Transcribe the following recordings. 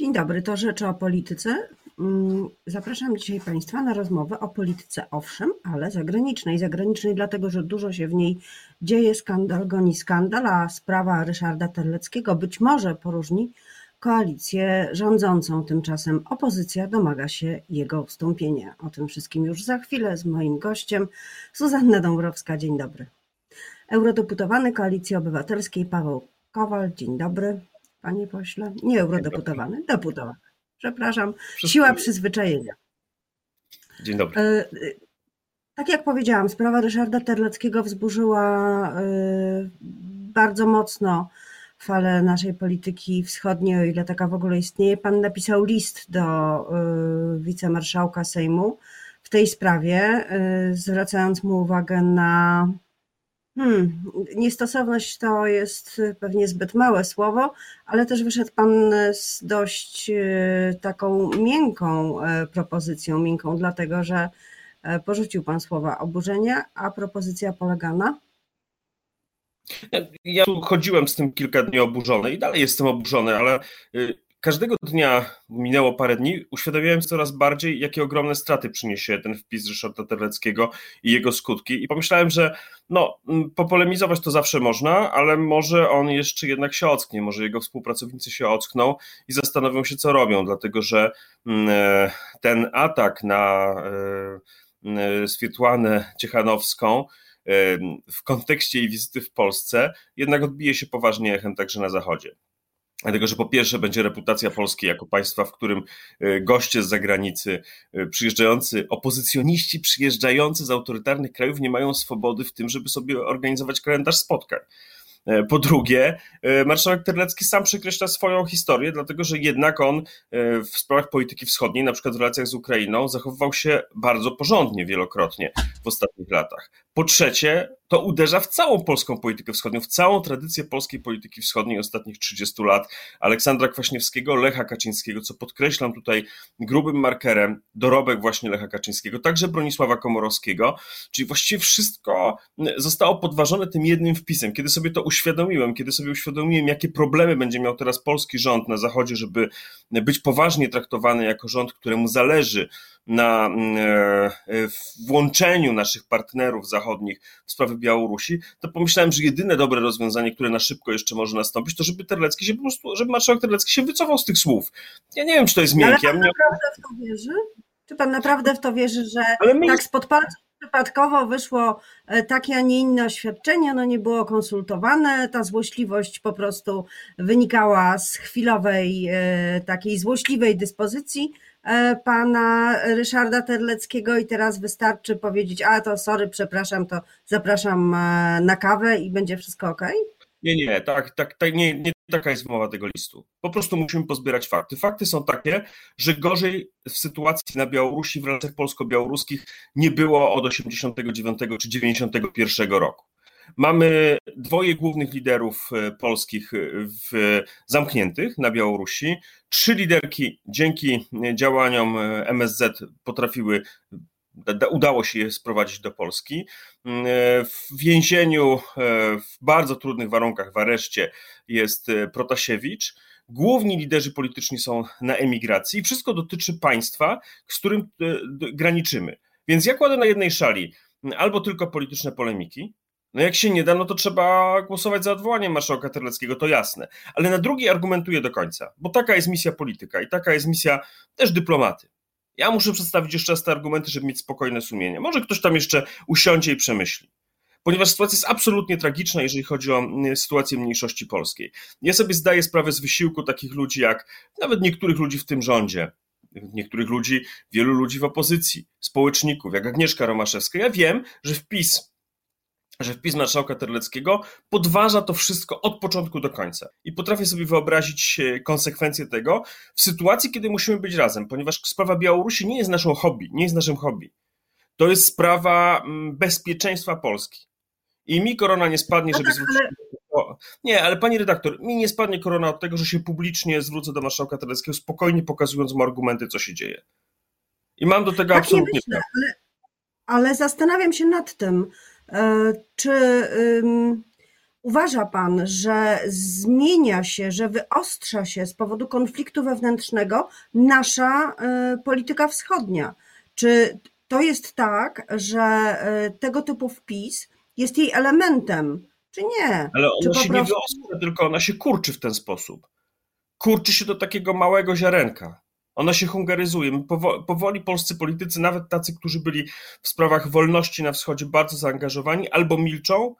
Dzień dobry, to Rzeczy o Polityce. Mm, zapraszam dzisiaj Państwa na rozmowę o polityce, owszem, ale zagranicznej. Zagranicznej dlatego, że dużo się w niej dzieje, skandal goni skandal, a sprawa Ryszarda Terleckiego być może poróżni koalicję rządzącą. Tymczasem opozycja domaga się jego ustąpienia. O tym wszystkim już za chwilę z moim gościem, Zuzanna Dąbrowska. Dzień dobry. Eurodeputowany Koalicji Obywatelskiej Paweł Kowal. Dzień dobry. Panie pośle, nie eurodeputowany, deputowany. Przepraszam, siła przyzwyczajenia. Dzień dobry. E, tak jak powiedziałam, sprawa Ryszarda Terleckiego wzburzyła e, bardzo mocno falę naszej polityki wschodniej, o ile taka w ogóle istnieje. Pan napisał list do e, wicemarszałka Sejmu w tej sprawie, zwracając mu uwagę na Hmm, niestosowność to jest pewnie zbyt małe słowo, ale też wyszedł Pan z dość e, taką miękką e, propozycją, miękką dlatego, że e, porzucił Pan słowa oburzenia, a propozycja polega na? Ja tu chodziłem z tym kilka dni oburzony i dalej jestem oburzony, ale y, Każdego dnia, minęło parę dni, uświadamiałem coraz bardziej, jakie ogromne straty przyniesie ten wpis Ryszarda Terleckiego i jego skutki. I pomyślałem, że no, popolemizować to zawsze można, ale może on jeszcze jednak się ocknie, może jego współpracownicy się ockną i zastanowią się, co robią, dlatego że e, ten atak na e, Swietłanę Ciechanowską e, w kontekście jej wizyty w Polsce jednak odbije się poważnie echem także na Zachodzie. Dlatego, że po pierwsze będzie reputacja Polski jako państwa, w którym e, goście z zagranicy, e, przyjeżdżający, opozycjoniści przyjeżdżający z autorytarnych krajów nie mają swobody w tym, żeby sobie organizować kalendarz spotkań. E, po drugie, marszałek Terlecki sam przekreśla swoją historię, dlatego że jednak on w sprawach polityki wschodniej, na przykład w relacjach z Ukrainą, zachowywał się bardzo porządnie wielokrotnie w ostatnich latach. Po trzecie, to uderza w całą polską politykę wschodnią, w całą tradycję polskiej polityki wschodniej ostatnich 30 lat. Aleksandra Kwaśniewskiego, Lecha Kaczyńskiego, co podkreślam tutaj grubym markerem, dorobek właśnie Lecha Kaczyńskiego, także Bronisława Komorowskiego, czyli właściwie wszystko zostało podważone tym jednym wpisem. Kiedy sobie to uświadomiłem, kiedy sobie uświadomiłem, jakie problemy będzie miał teraz polski rząd na Zachodzie, żeby być poważnie traktowany jako rząd, któremu zależy na mm, e, włączeniu naszych partnerów zachodnich w sprawy Białorusi, to pomyślałem, że jedyne dobre rozwiązanie, które na szybko jeszcze może nastąpić, to żeby Terlecki się po prostu, żeby marszałek Terlecki się wycofał z tych słów. Ja nie wiem, czy to jest miękkie. Ale pan naprawdę w to wierzy? Czy pan naprawdę w to wierzy, że my... tak spod palców przypadkowo wyszło e, takie, a nie inne oświadczenie, ono nie było konsultowane, ta złośliwość po prostu wynikała z chwilowej, e, takiej złośliwej dyspozycji pana Ryszarda Terleckiego i teraz wystarczy powiedzieć, a to sorry, przepraszam, to zapraszam e, na kawę i będzie wszystko ok? Nie, nie, tak, tak, tak nie, nie taka jest mowa tego listu. Po prostu musimy pozbierać fakty. Fakty są takie, że gorzej w sytuacji na Białorusi w relacjach polsko-białoruskich nie było od 89 czy 91 roku. Mamy dwoje głównych liderów e, polskich e, w, zamkniętych na Białorusi. Trzy liderki dzięki działaniom e, MSZ potrafiły udało się je sprowadzić do Polski. W więzieniu w bardzo trudnych warunkach w areszcie jest Protasiewicz. Główni liderzy polityczni są na emigracji wszystko dotyczy państwa, z którym graniczymy. Więc ja kładę na jednej szali albo tylko polityczne polemiki, no jak się nie da, no to trzeba głosować za odwołaniem marszałka Terleckiego, to jasne. Ale na drugi argumentuję do końca, bo taka jest misja polityka i taka jest misja też dyplomaty. Ja muszę przedstawić jeszcze raz te argumenty, żeby mieć spokojne sumienie. Może ktoś tam jeszcze usiądzie i przemyśli. Ponieważ sytuacja jest absolutnie tragiczna, jeżeli chodzi o mm, sytuację mniejszości polskiej. Ja sobie zdaję sprawę z wysiłku takich ludzi, jak nawet niektórych ludzi w tym rządzie, niektórych ludzi, wielu ludzi w opozycji, społeczników, jak Agnieszka Romaszewska. Ja wiem, że wpis że wpis marszałka Terleckiego podważa to wszystko od początku do końca. I potrafię sobie wyobrazić e, konsekwencje tego w sytuacji, kiedy musimy być razem, ponieważ sprawa Białorusi nie jest naszą hobby, nie jest naszym hobby. To jest sprawa mm, bezpieczeństwa Polski. I mi korona nie spadnie, no żeby tak, zwrócić. Ale... Nie, ale pani redaktor, mi nie spadnie korona od tego, że się publicznie zwrócę do marszałka Terleckiego, spokojnie pokazując mu argumenty, co się dzieje. I mam do tego tak absolutnie. Myślę, ale, ale zastanawiam się nad tym, czy uważa pan, że zmienia się, że wyostrza się z powodu konfliktu wewnętrznego nasza y, polityka wschodnia? Czy to jest tak, że y, tego typu wpis jest jej elementem, czy nie? Ale ona się nie prostu- wyostrza, tylko ona się kurczy w ten sposób. Kurczy się do takiego małego ziarenka. Ona się hungaryzuje. My powoli polscy politycy, nawet tacy, którzy byli w sprawach wolności na wschodzie bardzo zaangażowani, albo milczą,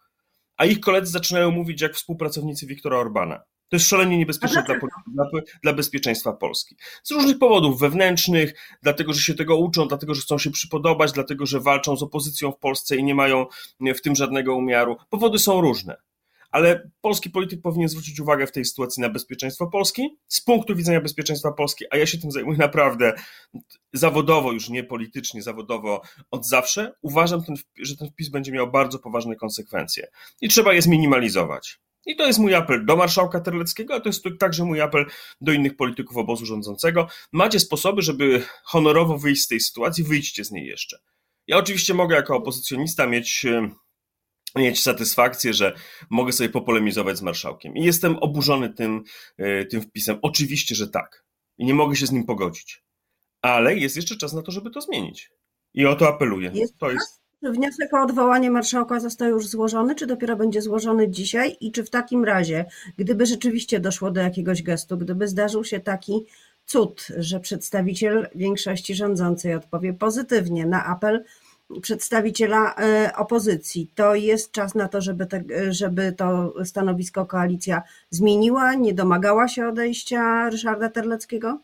a ich koledzy zaczynają mówić jak współpracownicy Wiktora Orbana. To jest szalenie niebezpieczne dla, dla, dla bezpieczeństwa Polski. Z różnych powodów wewnętrznych, dlatego że się tego uczą, dlatego że chcą się przypodobać, dlatego że walczą z opozycją w Polsce i nie mają w tym żadnego umiaru. Powody są różne. Ale polski polityk powinien zwrócić uwagę w tej sytuacji na bezpieczeństwo Polski, z punktu widzenia bezpieczeństwa Polski, a ja się tym zajmuję naprawdę zawodowo, już nie politycznie, zawodowo od zawsze. Uważam, ten, że ten wpis będzie miał bardzo poważne konsekwencje i trzeba je zminimalizować. I to jest mój apel do marszałka Terleckiego, a to jest także mój apel do innych polityków obozu rządzącego. Macie sposoby, żeby honorowo wyjść z tej sytuacji, wyjdźcie z niej jeszcze. Ja oczywiście mogę jako opozycjonista mieć, e, mieć satysfakcję, że mogę sobie popolemizować z marszałkiem. I jestem oburzony tym, e, tym wpisem. Oczywiście, że tak. I nie mogę się z nim pogodzić. Ale jest jeszcze czas na to, żeby to zmienić. I o to apeluję. Jest to jest Czy wniosek o odwołanie marszałka został już złożony, czy dopiero będzie złożony dzisiaj? I czy w takim razie, gdyby rzeczywiście doszło do jakiegoś gestu, gdyby zdarzył się taki cud, że przedstawiciel większości rządzącej odpowie pozytywnie na apel przedstawiciela e, opozycji, to jest czas na to, żeby, te, żeby to stanowisko koalicja zmieniła, nie domagała się odejścia Ryszarda Terleckiego?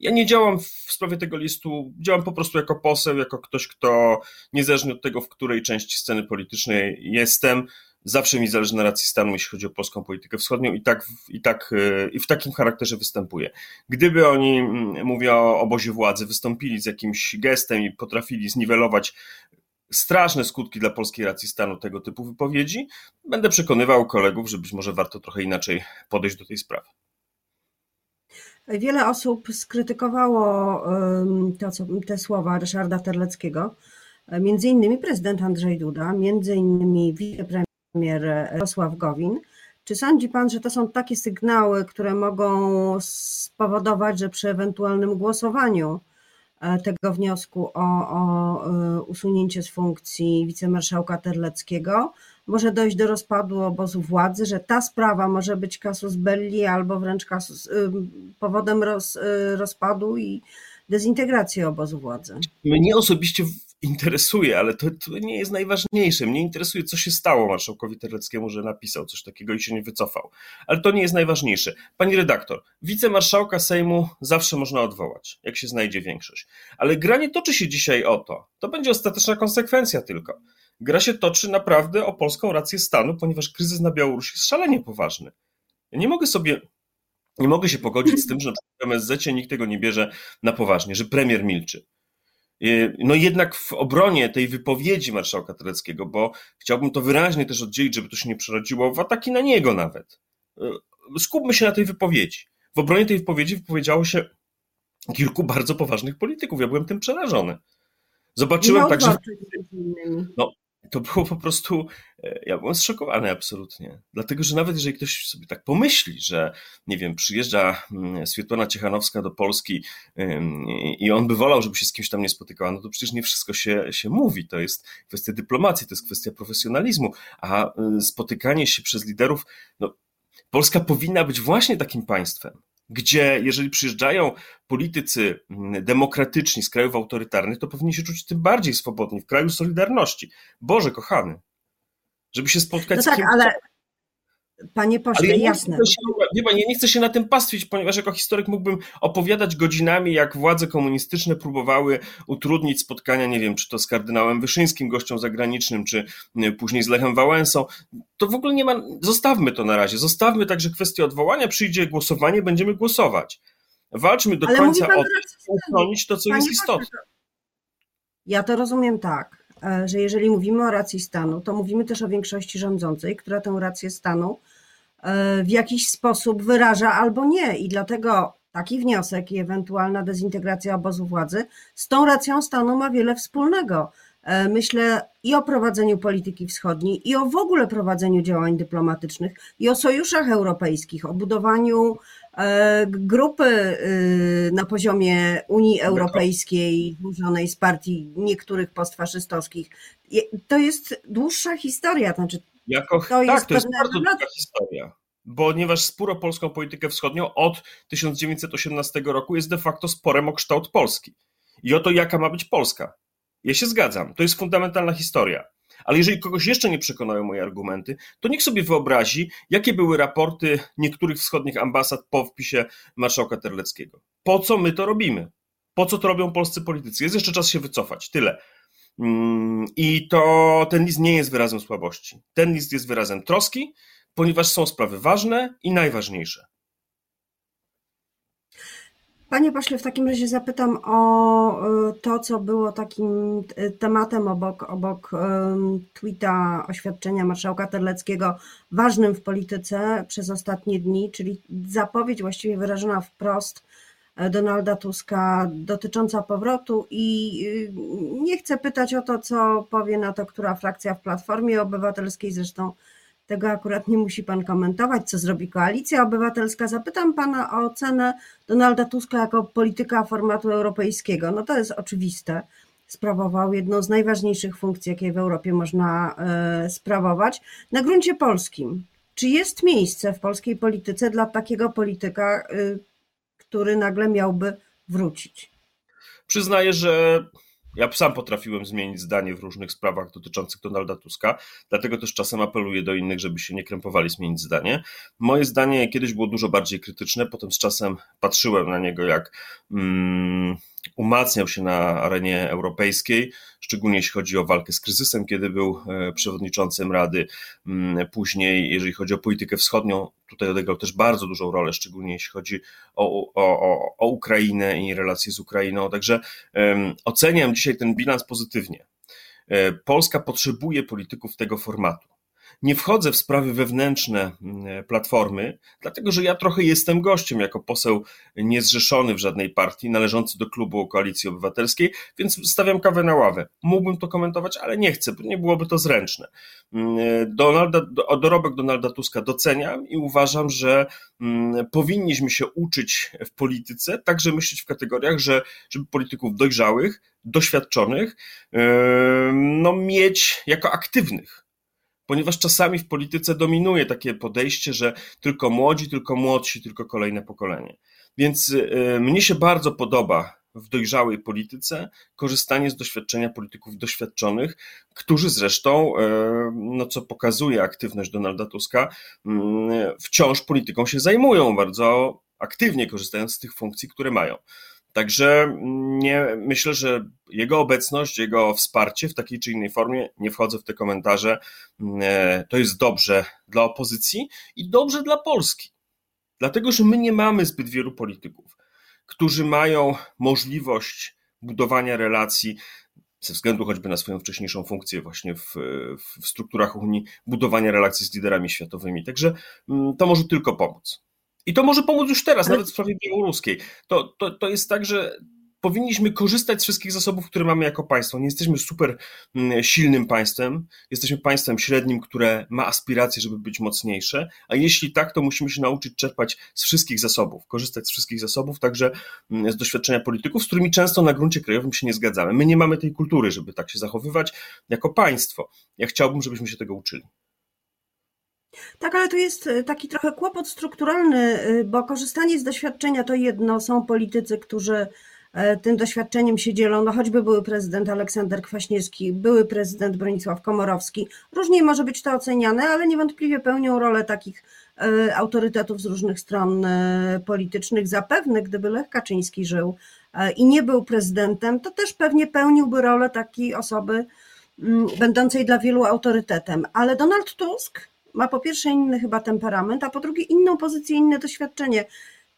Ja nie działam w sprawie tego listu, działam po prostu jako poseł, jako ktoś, kto niezależnie od tego, w której części sceny politycznej jestem, zawsze mi zależy na racji stanu, jeśli chodzi o polską politykę wschodnią i tak, i tak i w takim charakterze występuję. Gdyby oni, mm, mówię o obozie władzy, wystąpili z jakimś gestem i potrafili zniwelować straszne skutki dla polskiej racji stanu tego typu wypowiedzi, będę przekonywał kolegów, że być może warto trochę inaczej podejść do tej sprawy. Wiele osób skrytykowało to, te słowa Ryszarda Terleckiego, między innymi prezydent Andrzej Duda, między innymi wicepremier Jarosław Gowin. Czy sądzi pan, że to są takie sygnały, które mogą spowodować, że przy ewentualnym głosowaniu e, tego wniosku o, o e, usunięcie z funkcji wicemarszałka Terleckiego może dojść do rozpadu obozu władzy, że ta sprawa może być kasus belli albo wręcz kasus, powodem roz, rozpadu i dezintegracji obozu władzy. Mnie osobiście interesuje, ale to, to, nie jest najważniejsze. Mnie interesuje, co się stało marszałkowi Terleckiemu, że napisał coś takiego i się nie wycofał. Ale to nie jest najważniejsze. Pani redaktor, wicemarszałka Sejmu zawsze można odwołać, jak się znajdzie większość. Ale gra nie toczy się dzisiaj o to. To będzie ostateczna konsekwencja tylko. Gra się toczy naprawdę o polską rację stanu, ponieważ kryzys na Białorusi jest szalenie poważny. Ja nie mogę sobie, nie mogę się pogodzić z tym, że w MSZ nikt tego nie bierze na poważnie, że premier milczy. No jednak w obronie tej wypowiedzi marszałka Tereckiego, bo chciałbym to wyraźnie też oddzielić, żeby to się nie przerodziło w ataki na niego nawet. Skupmy się na tej wypowiedzi. W obronie tej wypowiedzi wypowiedziało się kilku bardzo poważnych polityków. Ja byłem tym przerażony. Zobaczyłem także. No, to było po prostu. Ja byłem zszokowany absolutnie. Dlatego, że nawet jeżeli ktoś sobie tak pomyśli, że nie wiem, przyjeżdża Swietłana Ciechanowska do Polski i on by wolał, żeby się z kimś tam nie spotykała, no to przecież nie wszystko się, się mówi. To jest kwestia dyplomacji, to jest kwestia profesjonalizmu, a spotykanie się przez liderów. No, Polska powinna być właśnie takim państwem gdzie jeżeli przyjeżdżają politycy demokratyczni z krajów autorytarnych, to powinni się czuć tym bardziej swobodni w kraju Solidarności. Boże kochany, żeby się spotkać no z tak, kim... ale panie pośle, ja jasne. Się, ja nie chcę się na tym pastwić, ponieważ jako historyk mógłbym opowiadać godzinami, jak władze komunistyczne próbowały utrudnić spotkania, nie wiem, czy to z kardynałem Wyszyńskim, gościem zagranicznym, czy później z Lechem Wałęsą. To w ogóle nie ma, zostawmy to na razie, zostawmy także kwestię odwołania, przyjdzie głosowanie, będziemy głosować. Walczmy do Ale końca o to, uchronić to, co Panie jest istotne. Ja to rozumiem tak, e, że jeżeli mówimy o racji stanu, to mówimy też o większości rządzącej, która tę rację stanu w jakiś sposób wyraża albo nie. I dlatego taki wniosek i ewentualna dezintegracja obozu władzy z tą racją stanu ma wiele wspólnego. E, myślę i o prowadzeniu polityki wschodniej, i o w ogóle prowadzeniu działań dyplomatycznych, i o sojuszach europejskich, o budowaniu e, grupy y, na poziomie Unii Europejskiej, złożonej z partii niektórych postfaszystowskich. To jest dłuższa historia. Znaczy, jako, to tak, to jest bardzo długa historia ponieważ spór o polską politykę wschodnią od 1918 roku jest de facto sporem o kształt Polski i o to, jaka ma być Polska. Ja się zgadzam, to jest fundamentalna historia. Ale jeżeli kogoś jeszcze nie przekonają moje argumenty, to niech sobie wyobrazi, jakie były raporty niektórych wschodnich ambasad po wpisie marszałka Terleckiego. Po co my to robimy? Po co to robią polscy politycy? Jest jeszcze czas się wycofać. Tyle. Mm, I to ten list nie jest wyrazem słabości. Ten list jest wyrazem troski, ponieważ są sprawy ważne i najważniejsze. Panie pośle, w takim razie zapytam o y, to, co było takim y, tematem obok, obok tweeta oświadczenia marszałka Terleckiego, ważnym w polityce przez ostatnie dni, czyli zapowiedź właściwie wyrażona wprost Donalda Tuska dotycząca powrotu i y, nie chcę pytać o to, co powie na to, która frakcja w Platformie Obywatelskiej, zresztą tego akurat nie musi Pan komentować, co zrobi Koalicja Obywatelska. Zapytam Pana o ocenę Donalda Tuska jako polityka formatu europejskiego. No to jest oczywiste. Sprawował jedną z najważniejszych funkcji, jakie w Europie można e, sprawować. Na gruncie polskim, czy jest miejsce w polskiej polityce dla takiego polityka, y, który nagle miałby wrócić? Przyznaję, że ja sam potrafiłem zmienić zdanie w różnych sprawach dotyczących Donalda Tuska, dlatego też czasem apeluję do innych, żeby się nie krępowali zmienić zdanie. Moje zdanie kiedyś było dużo bardziej krytyczne, potem z czasem patrzyłem na niego jak. Mm, umacniał się na arenie europejskiej, szczególnie jeśli chodzi o walkę z kryzysem, kiedy był e, przewodniczącym Rady. Mm, później, jeżeli chodzi o politykę wschodnią, tutaj odegrał też bardzo dużą rolę, szczególnie jeśli chodzi o, o, o Ukrainę i relacje z Ukrainą. Także um, oceniam dzisiaj ten bilans pozytywnie. E, Polska potrzebuje polityków tego formatu. Nie wchodzę w sprawy wewnętrzne mm, platformy, dlatego że ja trochę jestem gościem jako poseł niezrzeszony w żadnej partii, należący do klubu Koalicji Obywatelskiej, więc stawiam kawę na ławę. Mógłbym to komentować, ale nie chcę, bo nie byłoby to zręczne. Mm, Donalda, dorobek Donalda Tuska doceniam i uważam, że mm, powinniśmy się uczyć w polityce, także myśleć w kategoriach, że żeby polityków dojrzałych, doświadczonych, no mieć jako aktywnych ponieważ czasami w polityce dominuje takie podejście, że tylko młodzi, tylko młodsi, tylko kolejne pokolenie. Więc y, mnie się bardzo podoba w dojrzałej polityce korzystanie z doświadczenia polityków doświadczonych, którzy zresztą, y, no co pokazuje aktywność Donalda Tuska, mm, wciąż polityką się zajmują, bardzo aktywnie korzystając z tych funkcji, które mają. Także nie, myślę, że jego obecność, jego wsparcie w takiej czy innej formie, nie wchodzę w te komentarze, e, to jest dobrze dla opozycji i dobrze dla Polski. Dlatego, że my nie mamy zbyt wielu polityków, którzy mają możliwość budowania relacji ze względu choćby na swoją wcześniejszą funkcję właśnie w, w strukturach Unii, budowania relacji z liderami światowymi. Także mm, to może tylko pomóc. I to może pomóc już teraz, Ale... nawet w sprawie białoruskiej. To, to, to jest tak, że powinniśmy korzystać z wszystkich zasobów, które mamy jako państwo. Nie jesteśmy super mm, silnym państwem, jesteśmy państwem średnim, które ma aspiracje, żeby być mocniejsze, a jeśli tak, to musimy się nauczyć czerpać z wszystkich zasobów, korzystać z wszystkich zasobów, także mm, z doświadczenia polityków, z którymi często na gruncie krajowym się nie zgadzamy. My nie mamy tej kultury, żeby tak się zachowywać jako państwo. Ja chciałbym, żebyśmy się tego uczyli. Tak, ale tu jest e, taki trochę kłopot strukturalny, e, bo korzystanie z doświadczenia to jedno. Są politycy, którzy e, tym doświadczeniem się dzielą, no choćby były prezydent Aleksander Kwaśniewski, były prezydent Bronisław Komorowski. Różnie może być to oceniane, ale niewątpliwie pełnią rolę takich autorytetów z różnych stron politycznych. Zapewne, gdyby Lech Kaczyński żył i nie był prezydentem, to też pewnie pełniłby rolę takiej osoby mm, będącej dla wielu autorytetem. Ale Donald Tusk ma po pierwsze inny chyba temperament, a po drugie inną pozycję, inne doświadczenie.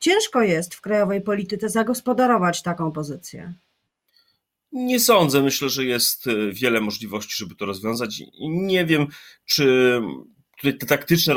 Ciężko jest w krajowej polityce zagospodarować taką pozycję. Nie sądzę. Myślę, że jest e, wiele możliwości, żeby to rozwiązać. Nie wiem, czy tutaj te taktyczne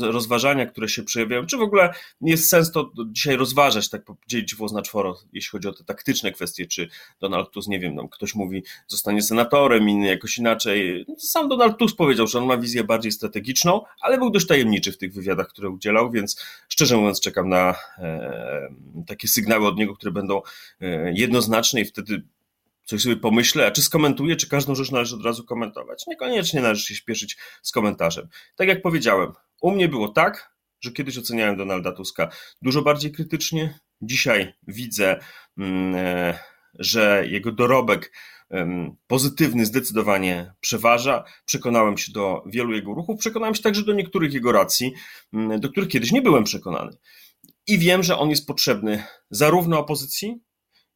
rozważania, które się przejawiają, czy w ogóle jest sens to dzisiaj rozważać, tak podzielić włos na czworo, jeśli chodzi o te taktyczne kwestie, czy Donald Tusk, nie wiem, tam ktoś mówi, zostanie senatorem, inny jakoś inaczej. Sam Donald Tusk powiedział, że on ma wizję bardziej strategiczną, ale był dość tajemniczy w tych wywiadach, które udzielał, więc szczerze mówiąc czekam na e, takie sygnały od niego, które będą e, jednoznaczne i wtedy coś sobie pomyślę, a czy skomentuję, czy każdą rzecz należy od razu komentować. Niekoniecznie należy się śpieszyć z komentarzem. Tak jak powiedziałem, u mnie było tak, że kiedyś oceniałem Donalda Tuska dużo bardziej krytycznie. Dzisiaj widzę, mm, e, że jego dorobek pozytywny zdecydowanie przeważa. Przekonałem się do wielu jego ruchów, przekonałem się także do niektórych jego racji, mm, do których kiedyś nie byłem przekonany. I wiem, że on jest potrzebny zarówno opozycji,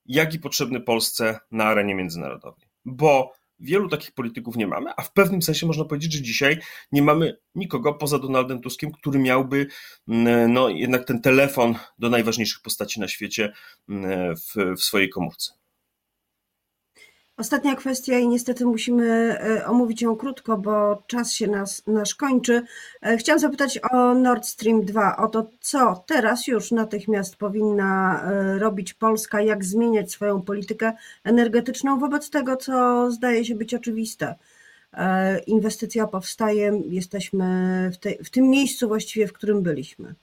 jak i potrzebny Polsce na arenie międzynarodowej. Bo wielu takich polityków nie mamy, a w pewnym sensie można powiedzieć, że dzisiaj nie mamy nikogo poza Donaldem Tuskiem, który miałby mm, no, jednak ten telefon do najważniejszych postaci na świecie mm, w, w swojej komórce. Ostatnia kwestia i niestety musimy e, omówić ją krótko, bo czas się nas, nasz kończy. E, chciałam zapytać o Nord Stream 2, o to, co teraz już natychmiast powinna e, robić Polska, jak zmieniać swoją politykę energetyczną wobec tego, co zdaje się być oczywiste. Inwestycja powstaje, jesteśmy w, tej, w tym miejscu właściwie, w którym byliśmy.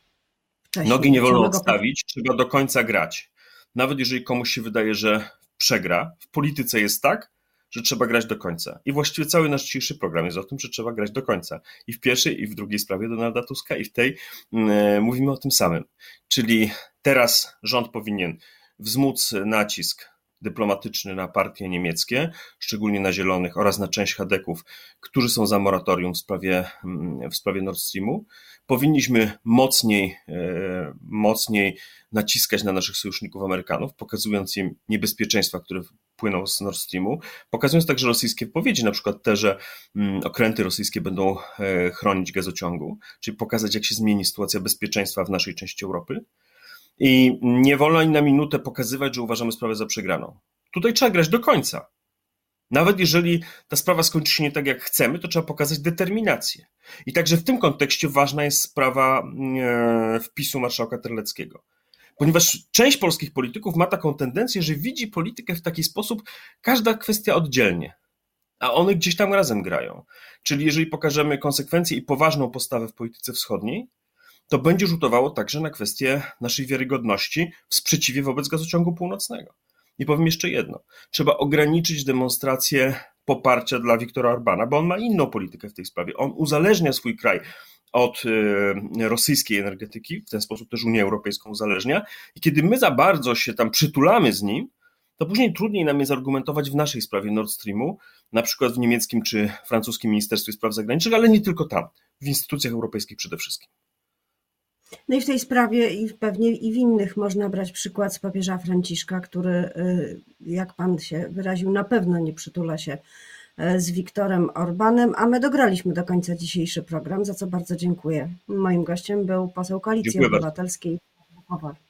Wcześniej, Nogi nie wolno odstawić, trzeba do końca grać. Nawet jeżeli komuś się wydaje, że przegra. W polityce jest tak, że trzeba grać do końca. I właściwie cały nasz dzisiejszy program jest o tym, że trzeba grać do końca. I w pierwszej, i w drugiej sprawie Donalda Tuska, i w tej yy, mówimy o tym samym. Czyli teraz rząd powinien wzmóc nacisk dyplomatyczny na partie niemieckie, szczególnie na Zielonych oraz na część Hadeków, którzy są za moratorium w sprawie, mm, w sprawie Nord Streamu. Powinniśmy mocniej, e, mocniej naciskać na naszych sojuszników Amerykanów, pokazując im niebezpieczeństwa, które płyną z Nord Streamu, pokazując także rosyjskie wypowiedzi, na przykład te, że mm, okręty rosyjskie będą e, chronić gazociągu, czyli pokazać, jak się zmieni sytuacja bezpieczeństwa w naszej części Europy. I nie wolno ani na minutę pokazywać, że uważamy sprawę za przegraną. Tutaj trzeba grać do końca. Nawet jeżeli ta sprawa skończy się nie tak, jak chcemy, to trzeba pokazać determinację. I także w tym kontekście ważna jest sprawa e, wpisu marszałka Terleckiego. Ponieważ część polskich polityków ma taką tendencję, że widzi politykę w taki sposób, każda kwestia oddzielnie, a one gdzieś tam razem grają. Czyli jeżeli pokażemy konsekwencje i poważną postawę w polityce wschodniej, to będzie rzutowało także na kwestię naszej wiarygodności w sprzeciwie wobec gazociągu północnego. I powiem jeszcze jedno. Trzeba ograniczyć demonstrację poparcia dla Wiktora Orbana, bo on ma inną politykę w tej sprawie. On uzależnia swój kraj od y, rosyjskiej energetyki, w ten sposób też Unię Europejską uzależnia. I kiedy my za bardzo się tam przytulamy z nim, to później trudniej nam jest argumentować w naszej sprawie Nord Streamu, na przykład w niemieckim czy francuskim Ministerstwie Spraw Zagranicznych, ale nie tylko tam, w instytucjach europejskich przede wszystkim. No i w tej sprawie i pewnie i w innych można brać przykład z papieża Franciszka, który, y, jak pan się wyraził, na pewno nie przytula się y, z Wiktorem Orbanem, a my dograliśmy do końca dzisiejszy program, za co bardzo dziękuję. Moim gościem był poseł Koalicji Obywatelskiej. Bardzo.